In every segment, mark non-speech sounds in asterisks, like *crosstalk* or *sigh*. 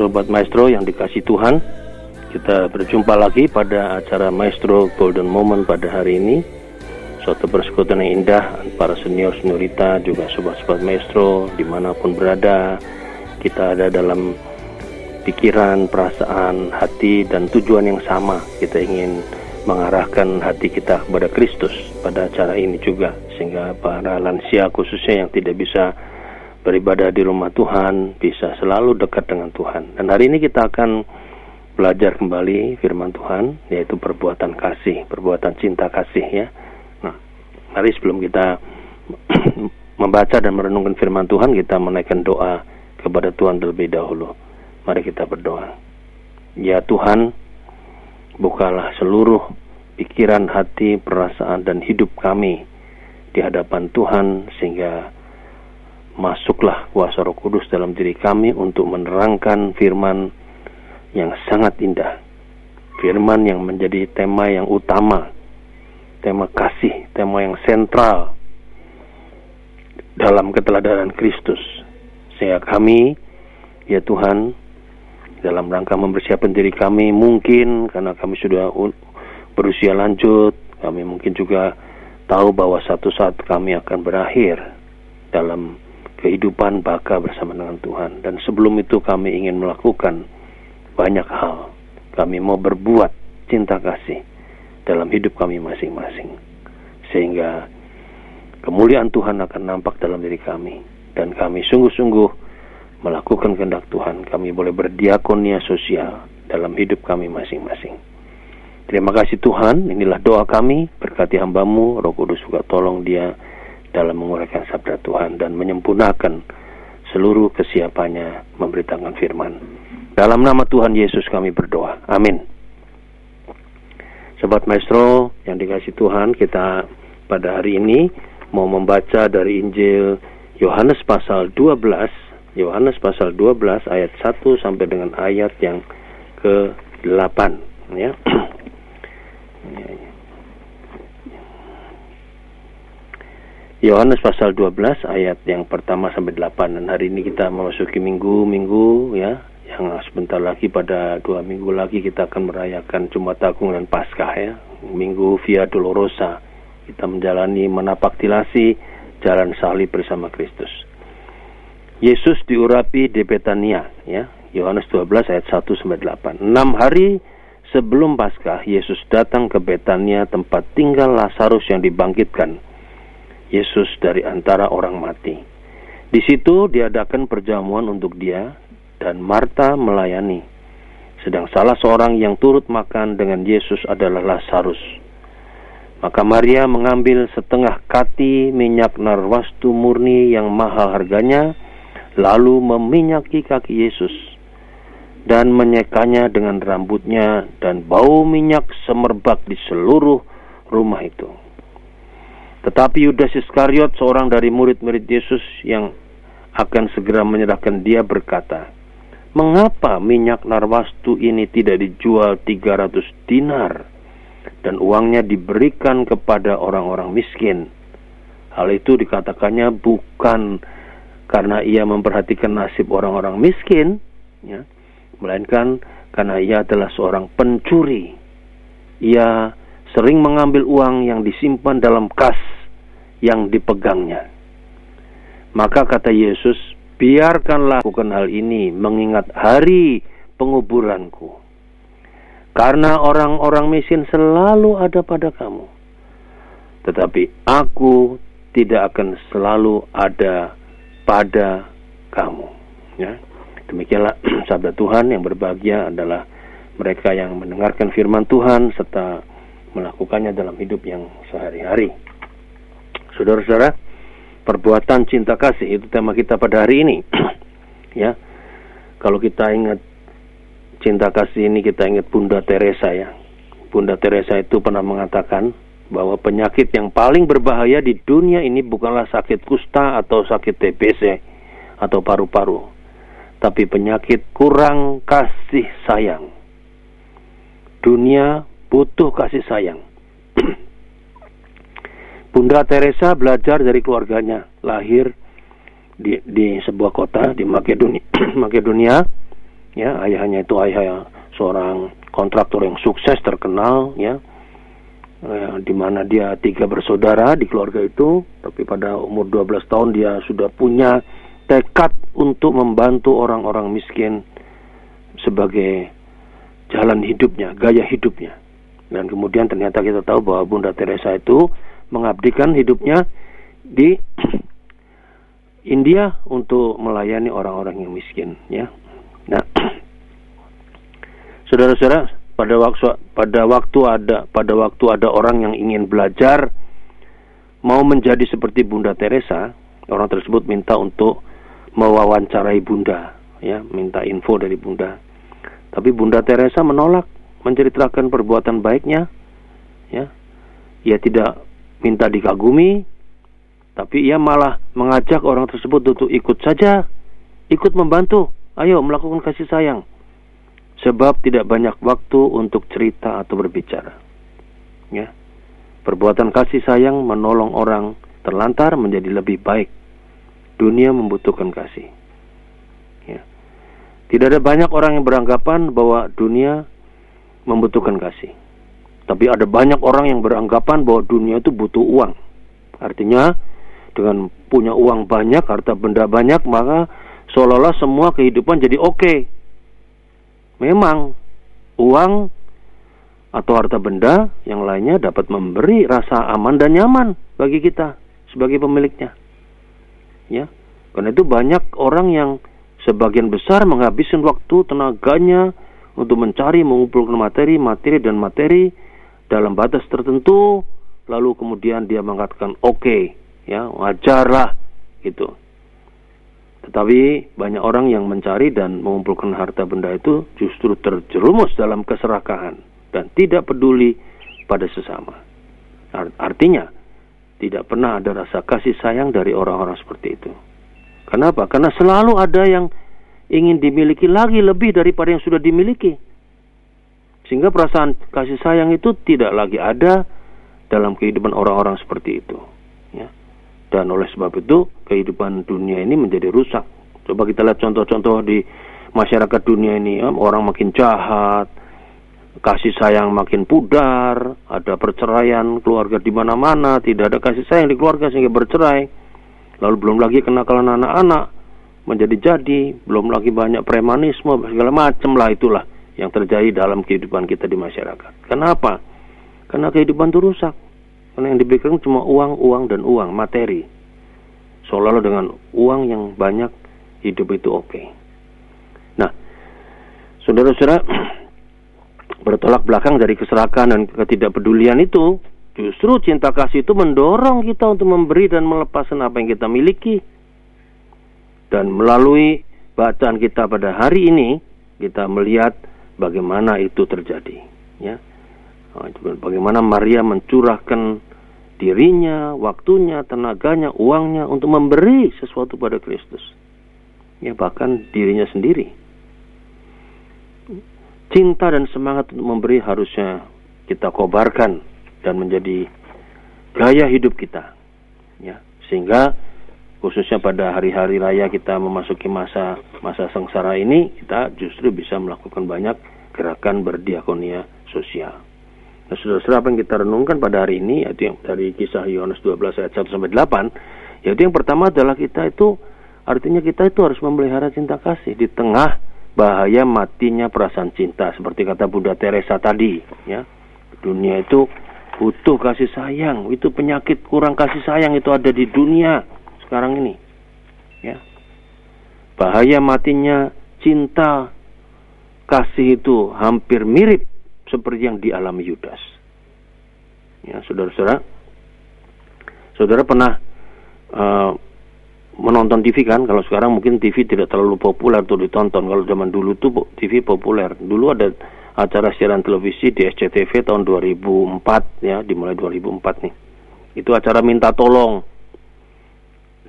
Sobat Maestro yang dikasih Tuhan, kita berjumpa lagi pada acara Maestro Golden Moment pada hari ini. Suatu persekutuan yang indah, para senior seniorita juga sobat-sobat Maestro di mana pun berada, kita ada dalam pikiran, perasaan, hati, dan tujuan yang sama. Kita ingin mengarahkan hati kita kepada Kristus pada acara ini juga sehingga para lansia khususnya yang tidak bisa beribadah di rumah Tuhan bisa selalu dekat dengan Tuhan. Dan hari ini kita akan belajar kembali firman Tuhan yaitu perbuatan kasih, perbuatan cinta kasih ya. Nah, mari sebelum kita *clears throat* membaca dan merenungkan firman Tuhan, kita menaikkan doa kepada Tuhan terlebih dahulu. Mari kita berdoa. Ya Tuhan, bukalah seluruh pikiran, hati, perasaan dan hidup kami di hadapan Tuhan sehingga masuklah kuasa Roh Kudus dalam diri kami untuk menerangkan firman yang sangat indah. Firman yang menjadi tema yang utama, tema kasih, tema yang sentral dalam keteladanan Kristus. Sehingga kami, ya Tuhan, dalam rangka mempersiapkan diri kami mungkin karena kami sudah berusia lanjut, kami mungkin juga tahu bahwa satu saat kami akan berakhir dalam kehidupan baka bersama dengan Tuhan. Dan sebelum itu kami ingin melakukan banyak hal. Kami mau berbuat cinta kasih dalam hidup kami masing-masing. Sehingga kemuliaan Tuhan akan nampak dalam diri kami. Dan kami sungguh-sungguh melakukan kehendak Tuhan. Kami boleh berdiakonia sosial dalam hidup kami masing-masing. Terima kasih Tuhan, inilah doa kami, berkati hambamu, roh kudus juga tolong dia dalam menguraikan sabda Tuhan dan menyempurnakan seluruh kesiapannya memberitakan firman. Dalam nama Tuhan Yesus kami berdoa. Amin. Sobat Maestro yang dikasih Tuhan, kita pada hari ini mau membaca dari Injil Yohanes pasal 12, Yohanes pasal 12 ayat 1 sampai dengan ayat yang ke-8 ya. *clears throat* ya, ya. Yohanes pasal 12 ayat yang pertama sampai 8 dan hari ini kita memasuki minggu-minggu ya yang sebentar lagi pada dua minggu lagi kita akan merayakan Jumat Agung dan Paskah ya. Minggu Via Dolorosa kita menjalani menapak tilasi jalan salib bersama Kristus. Yesus diurapi di Betania ya. Yohanes 12 ayat 1 sampai 8 enam hari sebelum Paskah Yesus datang ke Betania tempat tinggal Lazarus yang dibangkitkan Yesus dari antara orang mati. Di situ diadakan perjamuan untuk dia dan Marta melayani. Sedang salah seorang yang turut makan dengan Yesus adalah Lazarus. Maka Maria mengambil setengah kati minyak narwastu murni yang mahal harganya, lalu meminyaki kaki Yesus dan menyekanya dengan rambutnya dan bau minyak semerbak di seluruh rumah itu. Tetapi Yudas Iskariot, seorang dari murid-murid Yesus yang akan segera menyerahkan dia berkata, Mengapa minyak narwastu ini tidak dijual 300 dinar dan uangnya diberikan kepada orang-orang miskin? Hal itu dikatakannya bukan karena ia memperhatikan nasib orang-orang miskin, ya, melainkan karena ia adalah seorang pencuri. Ia sering mengambil uang yang disimpan dalam kas yang dipegangnya. Maka kata Yesus, biarkanlah lakukan hal ini mengingat hari penguburanku. Karena orang-orang miskin selalu ada pada kamu. Tetapi aku tidak akan selalu ada pada kamu. Ya. Demikianlah *clears throat* sabda Tuhan yang berbahagia adalah mereka yang mendengarkan firman Tuhan serta melakukannya dalam hidup yang sehari-hari. Saudara-saudara, perbuatan cinta kasih itu tema kita pada hari ini. *clears throat* ya. Kalau kita ingat cinta kasih ini kita ingat Bunda Teresa ya. Bunda Teresa itu pernah mengatakan bahwa penyakit yang paling berbahaya di dunia ini bukanlah sakit kusta atau sakit TBC atau paru-paru, tapi penyakit kurang kasih sayang. Dunia butuh kasih sayang. *clears throat* Bunda Teresa belajar dari keluarganya, lahir di, di sebuah kota di Makedonia, *clears throat* Makedonia ya ayahnya itu ayah seorang kontraktor yang sukses terkenal ya eh, di mana dia tiga bersaudara di keluarga itu tapi pada umur 12 tahun dia sudah punya tekad untuk membantu orang-orang miskin sebagai jalan hidupnya, gaya hidupnya. Dan kemudian ternyata kita tahu bahwa Bunda Teresa itu mengabdikan hidupnya di *clears throat* India untuk melayani orang-orang yang miskin ya. Nah, *clears throat* saudara-saudara, pada waktu pada waktu ada pada waktu ada orang yang ingin belajar mau menjadi seperti Bunda Teresa, orang tersebut minta untuk mewawancarai Bunda, ya, minta info dari Bunda. Tapi Bunda Teresa menolak menceritakan perbuatan baiknya, ya. Ia tidak minta dikagumi, tapi ia malah mengajak orang tersebut untuk ikut saja, ikut membantu. Ayo melakukan kasih sayang sebab tidak banyak waktu untuk cerita atau berbicara. Ya. Perbuatan kasih sayang menolong orang terlantar menjadi lebih baik. Dunia membutuhkan kasih. Ya. Tidak ada banyak orang yang beranggapan bahwa dunia membutuhkan kasih. Tapi ada banyak orang yang beranggapan bahwa dunia itu butuh uang. Artinya dengan punya uang banyak, harta benda banyak, maka seolah-olah semua kehidupan jadi oke. Okay Memang uang atau harta benda yang lainnya dapat memberi rasa aman dan nyaman bagi kita sebagai pemiliknya. Ya. Karena itu banyak orang yang sebagian besar menghabiskan waktu tenaganya untuk mencari mengumpulkan materi, materi dan materi dalam batas tertentu lalu kemudian dia mengatakan oke okay, ya wajarlah gitu tetapi banyak orang yang mencari dan mengumpulkan harta benda itu justru terjerumus dalam keserakahan dan tidak peduli pada sesama. Artinya, tidak pernah ada rasa kasih sayang dari orang-orang seperti itu. Kenapa? Karena selalu ada yang ingin dimiliki lagi lebih daripada yang sudah dimiliki. Sehingga perasaan kasih sayang itu tidak lagi ada dalam kehidupan orang-orang seperti itu. Ya. Dan oleh sebab itu kehidupan dunia ini menjadi rusak. Coba kita lihat contoh-contoh di masyarakat dunia ini, ya, orang makin jahat, kasih sayang makin pudar, ada perceraian keluarga di mana-mana, tidak ada kasih sayang di keluarga sehingga bercerai. Lalu belum lagi kenakalan anak-anak menjadi-jadi, belum lagi banyak premanisme, segala macam lah itulah yang terjadi dalam kehidupan kita di masyarakat. Kenapa? Karena kehidupan itu rusak. Karena yang dipikirkan cuma uang, uang, dan uang, materi. Seolah-olah dengan uang yang banyak, hidup itu oke. Okay. Nah, saudara-saudara, *clears throat* bertolak belakang dari keserakahan dan ketidakpedulian itu, justru cinta kasih itu mendorong kita untuk memberi dan melepaskan apa yang kita miliki. Dan melalui bacaan kita pada hari ini, kita melihat bagaimana itu terjadi. Ya, Oh, bagaimana Maria mencurahkan dirinya, waktunya, tenaganya, uangnya untuk memberi sesuatu pada Kristus. Ya bahkan dirinya sendiri. Cinta dan semangat untuk memberi harusnya kita kobarkan dan menjadi gaya hidup kita. Ya, sehingga khususnya pada hari-hari raya kita memasuki masa masa sengsara ini kita justru bisa melakukan banyak gerakan berdiakonia sosial. Nah, saudara-saudara apa yang kita renungkan pada hari ini yaitu yang dari kisah Yohanes 12 ayat 1 sampai 8, yaitu yang pertama adalah kita itu artinya kita itu harus memelihara cinta kasih di tengah bahaya matinya perasaan cinta seperti kata Bunda Teresa tadi, ya. Dunia itu butuh kasih sayang, itu penyakit kurang kasih sayang itu ada di dunia sekarang ini. Ya. Bahaya matinya cinta kasih itu hampir mirip seperti yang dialami Yudas. Ya, saudara-saudara, saudara pernah uh, menonton TV kan? Kalau sekarang mungkin TV tidak terlalu populer untuk ditonton. Kalau zaman dulu tuh TV populer. Dulu ada acara siaran televisi di SCTV tahun 2004 ya, dimulai 2004 nih. Itu acara minta tolong.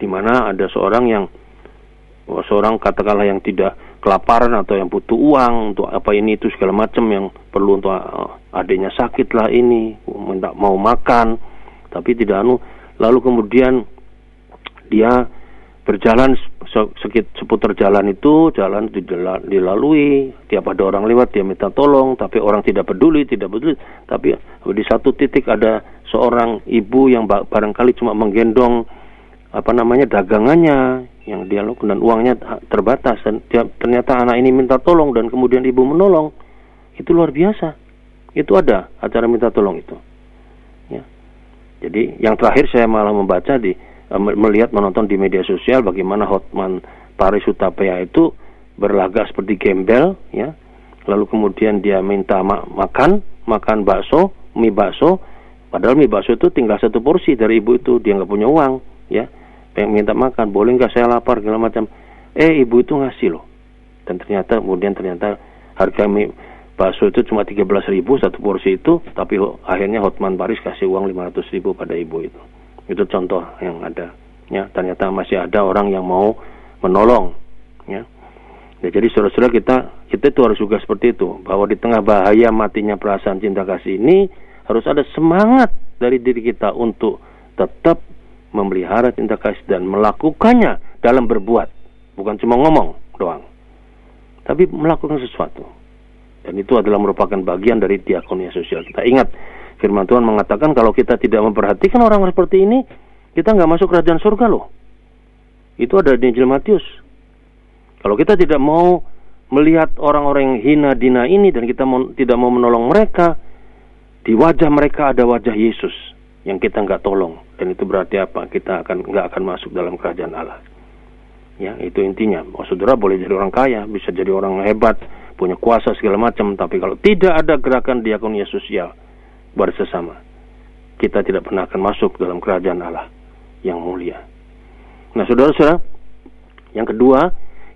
Di mana ada seorang yang seorang katakanlah yang tidak kelaparan atau yang butuh uang untuk apa ini itu segala macam yang perlu untuk uh, adiknya sakit lah ini minta mau makan. Tapi tidak anu lalu kemudian dia berjalan sekit seputar jalan itu jalan dilalui tiap ada orang lewat dia minta tolong tapi orang tidak peduli tidak peduli. Tapi di satu titik ada seorang ibu yang barangkali cuma menggendong apa namanya dagangannya yang dia lakukan dan uangnya terbatas dan ternyata anak ini minta tolong dan kemudian ibu menolong itu luar biasa. Itu ada acara minta tolong itu. Ya. Jadi yang terakhir saya malah membaca di Eh, melihat menonton di media sosial bagaimana Hotman Paris Utapaya itu berlagak seperti gembel ya. Lalu kemudian dia minta ma makan makan bakso mie bakso. Padahal mie bakso itu tinggal satu porsi dari ibu itu dia nggak punya uang ya pengen minta makan boleh nggak saya lapar segala macam eh ibu itu ngasih loh dan ternyata kemudian ternyata harga mie bakso itu cuma 13 ribu satu porsi itu tapi akhirnya Hotman Paris kasih uang 500 ribu pada ibu itu itu contoh yang ada. Ya, ternyata masih ada orang yang mau menolong. Ya. ya jadi saudara-saudara kita kita itu harus juga seperti itu bahwa di tengah bahaya matinya perasaan cinta kasih ini harus ada semangat dari diri kita untuk tetap memelihara cinta kasih dan melakukannya dalam berbuat bukan cuma ngomong doang tapi melakukan sesuatu dan itu adalah merupakan bagian dari diakonia sosial kita ingat Firman Tuhan mengatakan kalau kita tidak memperhatikan orang seperti ini, kita nggak masuk kerajaan surga loh. Itu ada di Injil Matius. Kalau kita tidak mau melihat orang-orang yang hina dina ini dan kita tidak mau menolong mereka, di wajah mereka ada wajah Yesus yang kita nggak tolong. Dan itu berarti apa? Kita akan nggak akan masuk dalam kerajaan Allah. Ya, itu intinya. Oh, saudara boleh jadi orang kaya, bisa jadi orang hebat, punya kuasa segala macam, tapi kalau tidak ada gerakan diakonia sosial, bersesama. Kita tidak pernah akan masuk dalam kerajaan Allah yang mulia. Nah, saudara-saudara, yang kedua,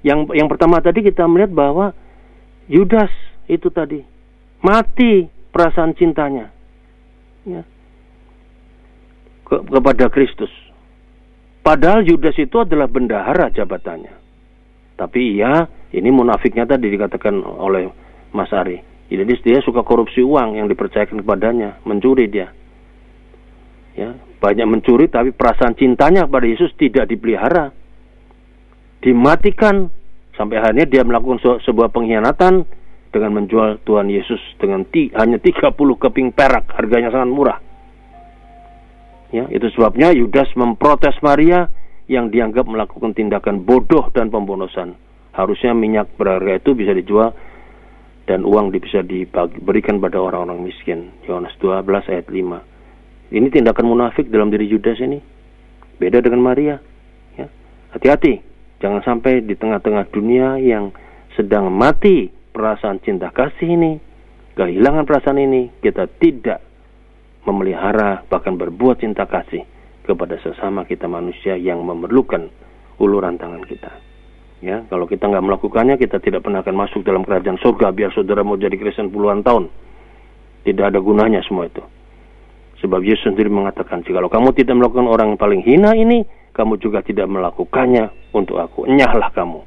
yang yang pertama tadi kita melihat bahwa Yudas itu tadi mati perasaan cintanya ya, ke, kepada Kristus. Padahal Yudas itu adalah bendahara jabatannya. Tapi ia ini munafiknya tadi dikatakan oleh Mas Ari jadi dia suka korupsi uang yang dipercayakan kepadanya, mencuri dia. Ya, banyak mencuri tapi perasaan cintanya kepada Yesus tidak dipelihara. Dimatikan sampai akhirnya dia melakukan sebuah pengkhianatan dengan menjual Tuhan Yesus dengan hanya 30 keping perak, harganya sangat murah. Ya, itu sebabnya Yudas memprotes Maria yang dianggap melakukan tindakan bodoh dan pembonosan. Harusnya minyak berharga itu bisa dijual dan uang bisa diberikan pada orang-orang miskin. Yohanes 12 ayat 5. Ini tindakan munafik dalam diri Judas ini. Beda dengan Maria. Ya. Hati-hati, jangan sampai di tengah-tengah dunia yang sedang mati perasaan cinta kasih ini, kehilangan perasaan ini, kita tidak memelihara bahkan berbuat cinta kasih kepada sesama kita manusia yang memerlukan uluran tangan kita. Ya, kalau kita nggak melakukannya, kita tidak pernah akan masuk dalam kerajaan surga. Biar saudara mau jadi Kristen puluhan tahun, tidak ada gunanya semua itu. Sebab Yesus sendiri mengatakan, jika kamu tidak melakukan orang yang paling hina ini, kamu juga tidak melakukannya untuk aku. Enyahlah kamu,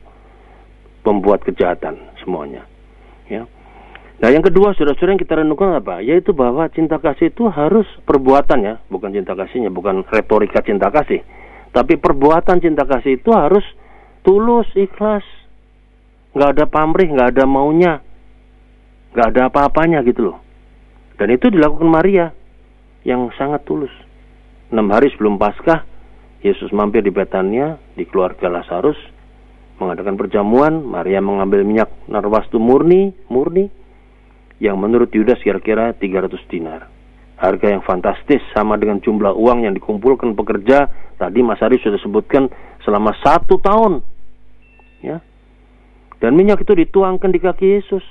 membuat kejahatan semuanya. Nah yang kedua saudara-saudara yang kita renungkan apa? Yaitu bahwa cinta kasih itu harus perbuatan ya, bukan cinta kasihnya, bukan retorika cinta kasih. Tapi perbuatan cinta kasih itu harus tulus ikhlas. Nggak ada pamrih nggak ada maunya. Nggak ada apa-apanya gitu loh. Dan itu dilakukan Maria yang sangat tulus. Enam hari sebelum Paskah Yesus mampir di Betania di keluarga Lazarus mengadakan perjamuan. Maria mengambil minyak narwastu murni murni yang menurut Yudas kira-kira 300 dinar harga yang fantastis sama dengan jumlah uang yang dikumpulkan pekerja tadi Mas Ari sudah sebutkan selama satu tahun Ya. Dan minyak itu dituangkan di kaki Yesus.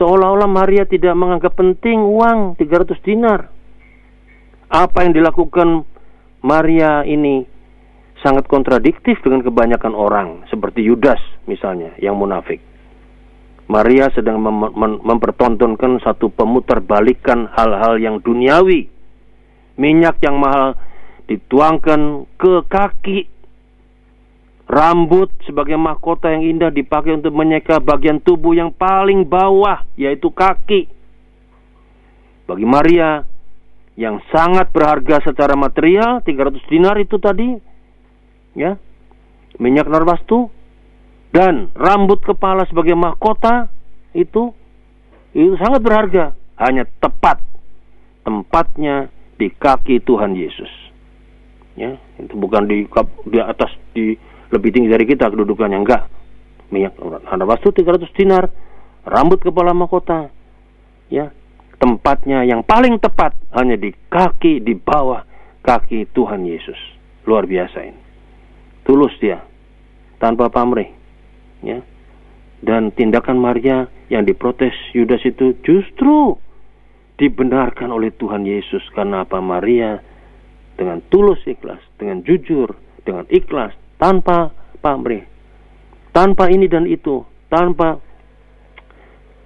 Seolah-olah Maria tidak menganggap penting uang 300 dinar. Apa yang dilakukan Maria ini sangat kontradiktif dengan kebanyakan orang seperti Yudas misalnya yang munafik. Maria sedang mem mem mempertontonkan satu pemutarbalikan hal-hal yang duniawi. Minyak yang mahal dituangkan ke kaki Rambut sebagai mahkota yang indah dipakai untuk menyeka bagian tubuh yang paling bawah, yaitu kaki. Bagi Maria yang sangat berharga secara material, 300 dinar itu tadi, ya, minyak narwastu dan rambut kepala sebagai mahkota itu itu sangat berharga, hanya tepat tempatnya di kaki Tuhan Yesus. Ya, itu bukan di di atas di lebih tinggi dari kita kedudukannya enggak. Minyak narwastu 300 dinar, rambut kepala mahkota. Ya, tempatnya yang paling tepat hanya di kaki di bawah kaki Tuhan Yesus. Luar biasa ini. Tulus dia tanpa pamrih. Ya. Dan tindakan Maria yang diprotes Yudas itu justru dibenarkan oleh Tuhan Yesus karena apa Maria dengan tulus ikhlas, dengan jujur, dengan ikhlas, tanpa pamrih, tanpa ini dan itu, tanpa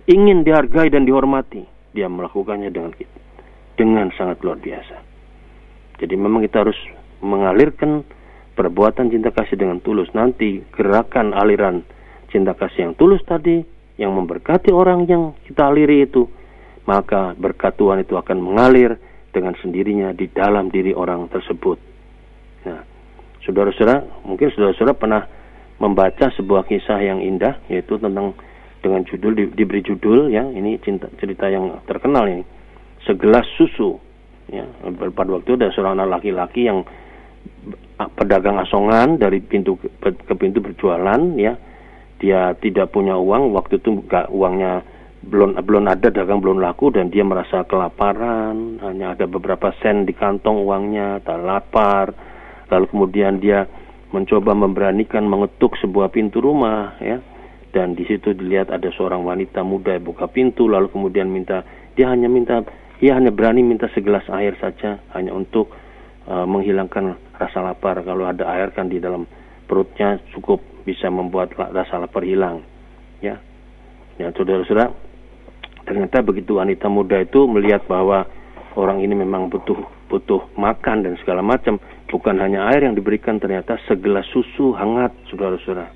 ingin dihargai dan dihormati, dia melakukannya dengan dengan sangat luar biasa. Jadi memang kita harus mengalirkan perbuatan cinta kasih dengan tulus. Nanti gerakan aliran cinta kasih yang tulus tadi yang memberkati orang yang kita aliri itu, maka berkat Tuhan itu akan mengalir dengan sendirinya di dalam diri orang tersebut. Nah, saudara-saudara, mungkin saudara-saudara pernah membaca sebuah kisah yang indah yaitu tentang dengan judul di, diberi judul ya ini cinta cerita yang terkenal ini. Segelas susu ya. Pada waktu ada seorang anak laki-laki yang pedagang asongan dari pintu ke, ke pintu berjualan ya dia tidak punya uang waktu itu gak, uangnya belum belum ada dagang belum laku dan dia merasa kelaparan. Hanya ada beberapa sen di kantong uangnya tak lapar. Lalu kemudian dia mencoba memberanikan mengetuk sebuah pintu rumah ya. Dan di situ dilihat ada seorang wanita muda yang buka pintu lalu kemudian minta dia hanya minta dia hanya berani minta segelas air saja hanya untuk uh, menghilangkan rasa lapar. Kalau ada air kan di dalam perutnya cukup bisa membuat rasa lapar hilang ya. Ya saudara-saudara ternyata begitu wanita muda itu melihat bahwa orang ini memang butuh butuh makan dan segala macam bukan hanya air yang diberikan ternyata segelas susu hangat saudara-saudara.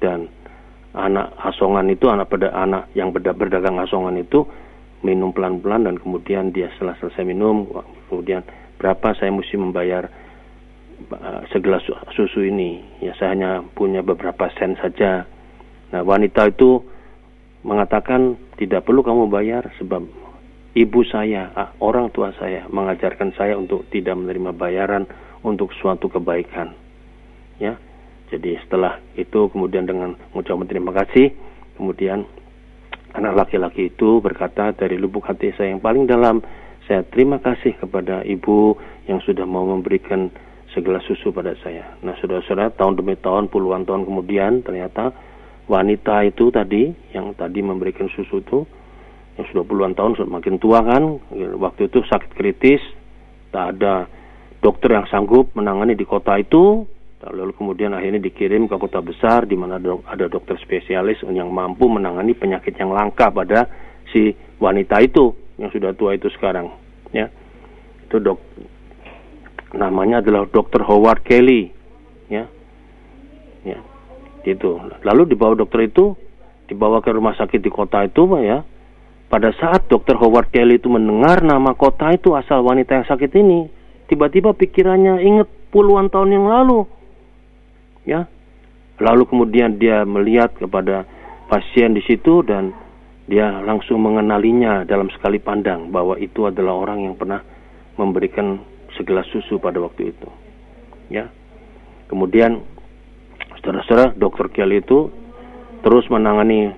Dan anak asongan itu anak pada anak yang berdagang asongan itu minum pelan-pelan dan kemudian dia setelah selesai minum kemudian berapa saya mesti membayar uh, segelas susu ini. Ya saya hanya punya beberapa sen saja. Nah wanita itu mengatakan tidak perlu kamu bayar sebab ibu saya orang tua saya mengajarkan saya untuk tidak menerima bayaran untuk suatu kebaikan. Ya jadi setelah itu kemudian dengan mengucapkan terima kasih, kemudian anak laki-laki itu berkata dari lubuk hati saya yang paling dalam, saya terima kasih kepada ibu yang sudah mau memberikan segelas susu pada saya. Nah, saudara-saudara, tahun demi tahun, puluhan tahun kemudian, ternyata wanita itu tadi, yang tadi memberikan susu itu, yang sudah puluhan tahun, sudah makin tua kan, waktu itu sakit kritis, tak ada dokter yang sanggup menangani di kota itu, lalu kemudian akhirnya dikirim ke kota besar di mana ada dokter spesialis yang mampu menangani penyakit yang langka pada si wanita itu yang sudah tua itu sekarang ya itu dok namanya adalah dokter Howard Kelly. Ya. Ya. Itu. Lalu dibawa dokter itu dibawa ke rumah sakit di kota itu ya. Pada saat dokter Howard Kelly itu mendengar nama kota itu asal wanita yang sakit ini tiba-tiba pikirannya ingat puluhan tahun yang lalu. Ya. Lalu kemudian dia melihat kepada pasien di situ dan dia langsung mengenalinya dalam sekali pandang bahwa itu adalah orang yang pernah memberikan segelas susu pada waktu itu. Ya. Kemudian saudara-saudara dokter Kelly itu terus menangani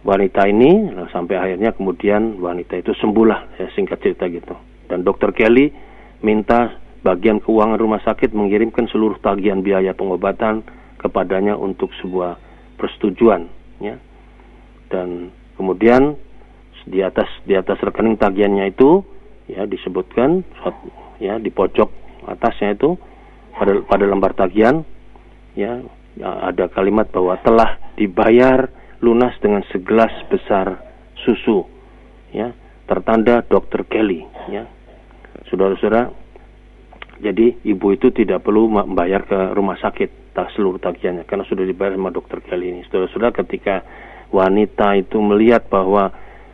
wanita ini sampai akhirnya kemudian wanita itu sembuhlah saya singkat cerita gitu. Dan dokter Kelly minta bagian keuangan rumah sakit mengirimkan seluruh tagihan biaya pengobatan kepadanya untuk sebuah persetujuan ya. Dan kemudian di atas di atas rekening tagihannya itu ya disebutkan ya di pojok atasnya itu pada pada lembar tagihan ya, ya ada kalimat bahwa telah dibayar lunas dengan segelas besar susu ya tertanda dokter Kelly ya saudara-saudara jadi ibu itu tidak perlu membayar ke rumah sakit tak seluruh tagihannya karena sudah dibayar sama dokter kali ini. Saudara-saudara ketika wanita itu melihat bahwa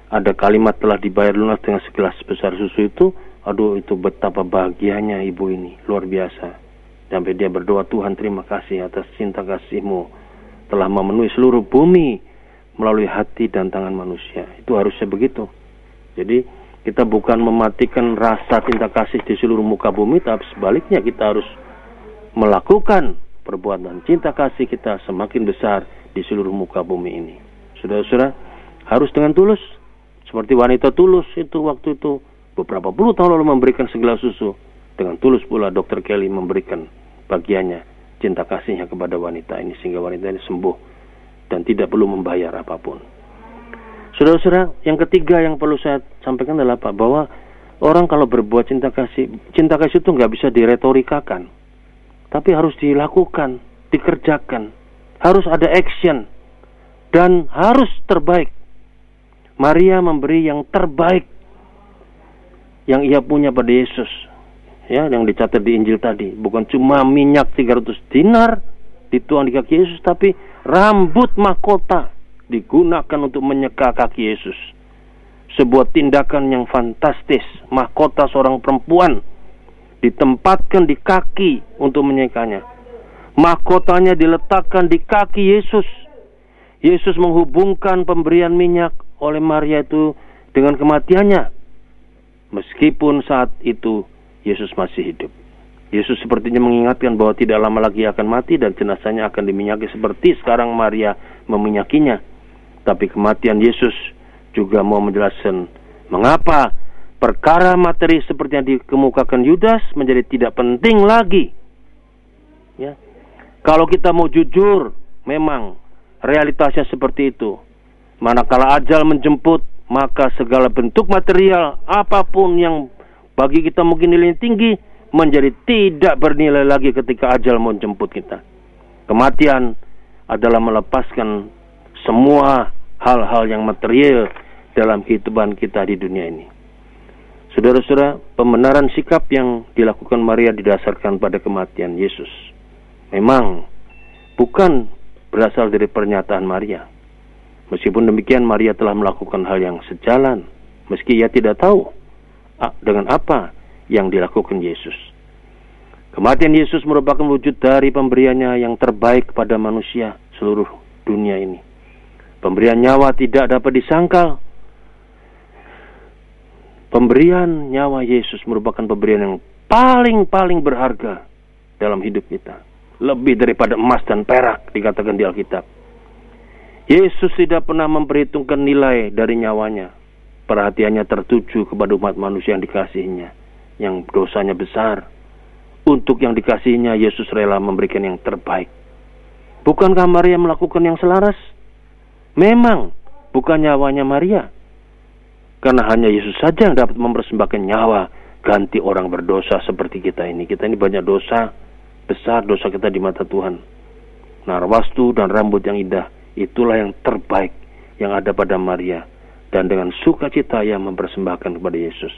ada kalimat telah dibayar lunas dengan segelas besar susu itu, aduh itu betapa bahagianya ibu ini, luar biasa. Sampai dia berdoa, Tuhan terima kasih atas cinta kasihmu telah memenuhi seluruh bumi melalui hati dan tangan manusia. Itu harusnya begitu. Jadi kita bukan mematikan rasa cinta kasih di seluruh muka bumi, tapi sebaliknya kita harus melakukan perbuatan cinta kasih kita semakin besar di seluruh muka bumi ini. Saudara-saudara, harus dengan tulus. Seperti wanita tulus itu waktu itu beberapa puluh tahun lalu memberikan segelas susu. Dengan tulus pula Dr. Kelly memberikan bagiannya cinta kasihnya kepada wanita ini sehingga wanita ini sembuh dan tidak perlu membayar apa pun. Saudara-saudara, yang ketiga yang perlu saya sampaikan adalah Pak bahwa orang kalau berbuat cinta kasih, cinta kasih itu nggak bisa diretorikakan, tapi harus dilakukan, dikerjakan, harus ada action dan harus terbaik. Maria memberi yang terbaik yang ia punya pada Yesus. Ya yang dicatat di Injil tadi. Bukan cuma minyak 300 dinar dituang di kaki Yesus tapi rambut mahkota digunakan untuk menyeka kaki Yesus. Sebuah tindakan yang fantastis. Mahkota seorang perempuan ditempatkan di kaki untuk menyekanya. Mahkotanya diletakkan di kaki Yesus. Yesus menghubungkan pemberian minyak oleh Maria itu dengan kematiannya meskipun saat itu Yesus masih hidup. Yesus sepertinya mengingatkan bahwa tidak lama lagi akan mati dan jenazahnya akan diminyaki seperti sekarang Maria meminyakinya. Tapi kematian Yesus juga mau menjelaskan mengapa perkara materi seperti yang dikemukakan Yudas menjadi tidak penting lagi. Ya. Kalau kita mau jujur, memang realitasnya seperti itu. Manakala ajal menjemput, maka segala bentuk material apa pun yang bagi kita mungkin nilainya tinggi menjadi tidak bernilai lagi ketika ajal menjemput kita. Kematian adalah melepaskan semua hal-hal yang material dalam kehidupan kita di dunia ini. Saudara-saudara, pembenaran sikap yang dilakukan Maria didasarkan pada kematian Yesus. Memang bukan berasal dari pernyataan Maria. Meskipun demikian Maria telah melakukan hal yang sejalan meski ia tidak tahu dengan apa yang dilakukan Yesus. Kematian Yesus merupakan wujud dari pemberiannya yang terbaik kepada manusia seluruh dunia ini. Pemberian nyawa tidak dapat disangkal. Pemberian nyawa Yesus merupakan pemberian yang paling-paling berharga dalam hidup kita. Lebih daripada emas dan perak dikatakan di Alkitab. Yesus tidak pernah memperhitungkan nilai dari nyawanya perhatiannya tertuju kepada umat manusia yang dikasihinya, yang dosanya besar. Untuk yang dikasihinya, Yesus rela memberikan yang terbaik. Bukankah Maria melakukan yang selaras? Memang, bukan nyawanya Maria. Karena hanya Yesus saja yang dapat mempersembahkan nyawa ganti orang berdosa seperti kita ini. Kita ini banyak dosa, besar dosa kita di mata Tuhan. Narwastu dan rambut yang indah, itulah yang terbaik yang ada pada Maria dan dengan sukacita yang mempersembahkan kepada Yesus.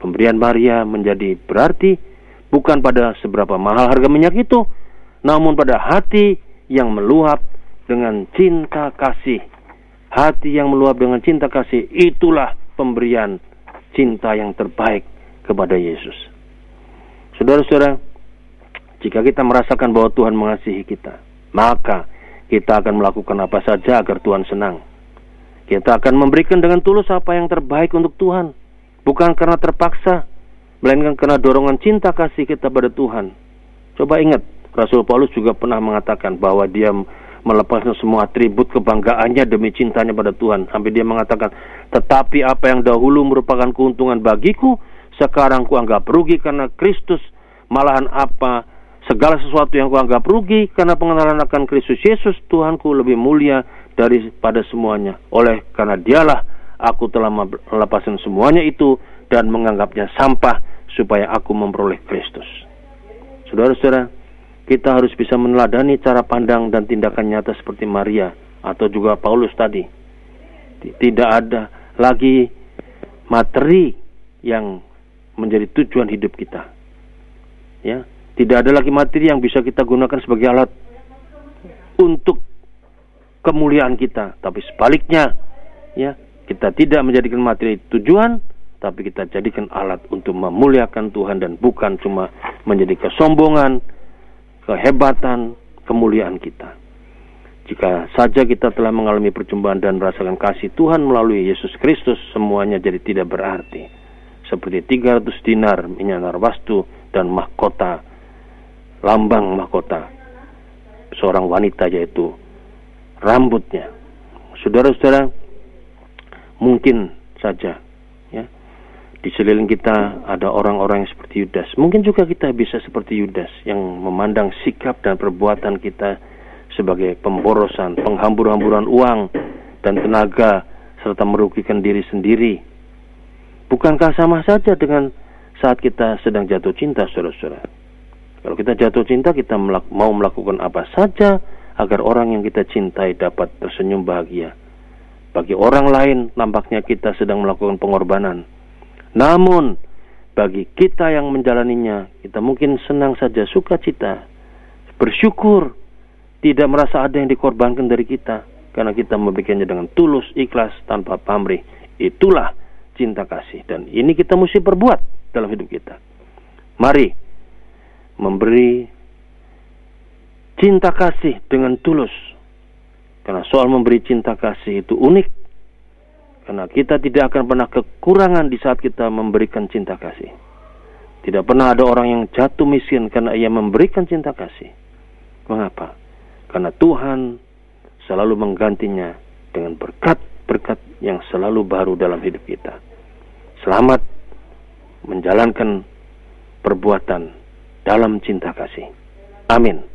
Pemberian Maria menjadi berarti bukan pada seberapa mahal harga minyak itu, namun pada hati yang meluap dengan cinta kasih. Hati yang meluap dengan cinta kasih itulah pemberian cinta yang terbaik kepada Yesus. Saudara-saudara, jika kita merasakan bahwa Tuhan mengasihi kita, maka kita akan melakukan apa saja agar Tuhan senang kita akan memberikan dengan tulus apa yang terbaik untuk Tuhan. Bukan karena terpaksa, melainkan karena dorongan cinta kasih kita pada Tuhan. Coba ingat, Rasul Paulus juga pernah mengatakan bahwa dia melepaskan semua atribut kebanggaannya demi cintanya pada Tuhan. Sampai dia mengatakan, tetapi apa yang dahulu merupakan keuntungan bagiku, sekarang kuanggap rugi karena Kristus. Malahan apa segala sesuatu yang kuanggap rugi karena pengenalan akan Kristus Yesus Tuhanku lebih mulia daripada semuanya. Oleh karena dialah aku telah melepaskan semuanya itu dan menganggapnya sampah supaya aku memperoleh Kristus. Saudara-saudara, kita harus bisa meneladani cara pandang dan tindakan nyata seperti Maria atau juga Paulus tadi. Tidak ada lagi materi yang menjadi tujuan hidup kita. Ya, tidak ada lagi materi yang bisa kita gunakan sebagai alat untuk kemuliaan kita, tapi sebaliknya ya, kita tidak menjadikan materi tujuan, tapi kita jadikan alat untuk memuliakan Tuhan dan bukan cuma menjadi kesombongan kehebatan, kemuliaan kita. Jika saja kita telah mengalami perjumpaan dan merasakan kasih Tuhan melalui Yesus Kristus, semuanya jadi tidak berarti. Seperti 300 dinar minyak narwastu dan mahkota, lambang mahkota seorang wanita yaitu rambutnya. Saudara-saudara, mungkin saja ya di sekeliling kita ada orang-orang yang seperti Yudas. Mungkin juga kita bisa seperti Yudas yang memandang sikap dan perbuatan kita sebagai pemborosan, penghambur-hamburan uang dan tenaga serta merugikan diri sendiri. Bukankah sama saja dengan saat kita sedang jatuh cinta, saudara-saudara? Kalau kita jatuh cinta, kita melak mau melakukan apa saja agar orang yang kita cintai dapat tersenyum bahagia. Bagi orang lain, nampaknya kita sedang melakukan pengorbanan. Namun, bagi kita yang menjalaninya, kita mungkin senang saja, sukacita, bersyukur tidak merasa ada yang dikorbankan dari kita karena kita membikinnya dengan tulus, ikhlas, tanpa pamrih. Itulah cinta kasih dan ini kita mesti perbuat dalam hidup kita. Mari memberi cinta kasih dengan tulus. Karena soal memberi cinta kasih itu unik. Karena kita tidak akan pernah kekurangan di saat kita memberikan cinta kasih. Tidak pernah ada orang yang jatuh miskin karena ia memberikan cinta kasih. Mengapa? Karena Tuhan selalu menggantinya dengan berkat-berkat yang selalu baru dalam hidup kita. Selamat menjalankan perbuatan dalam cinta kasih. Amin.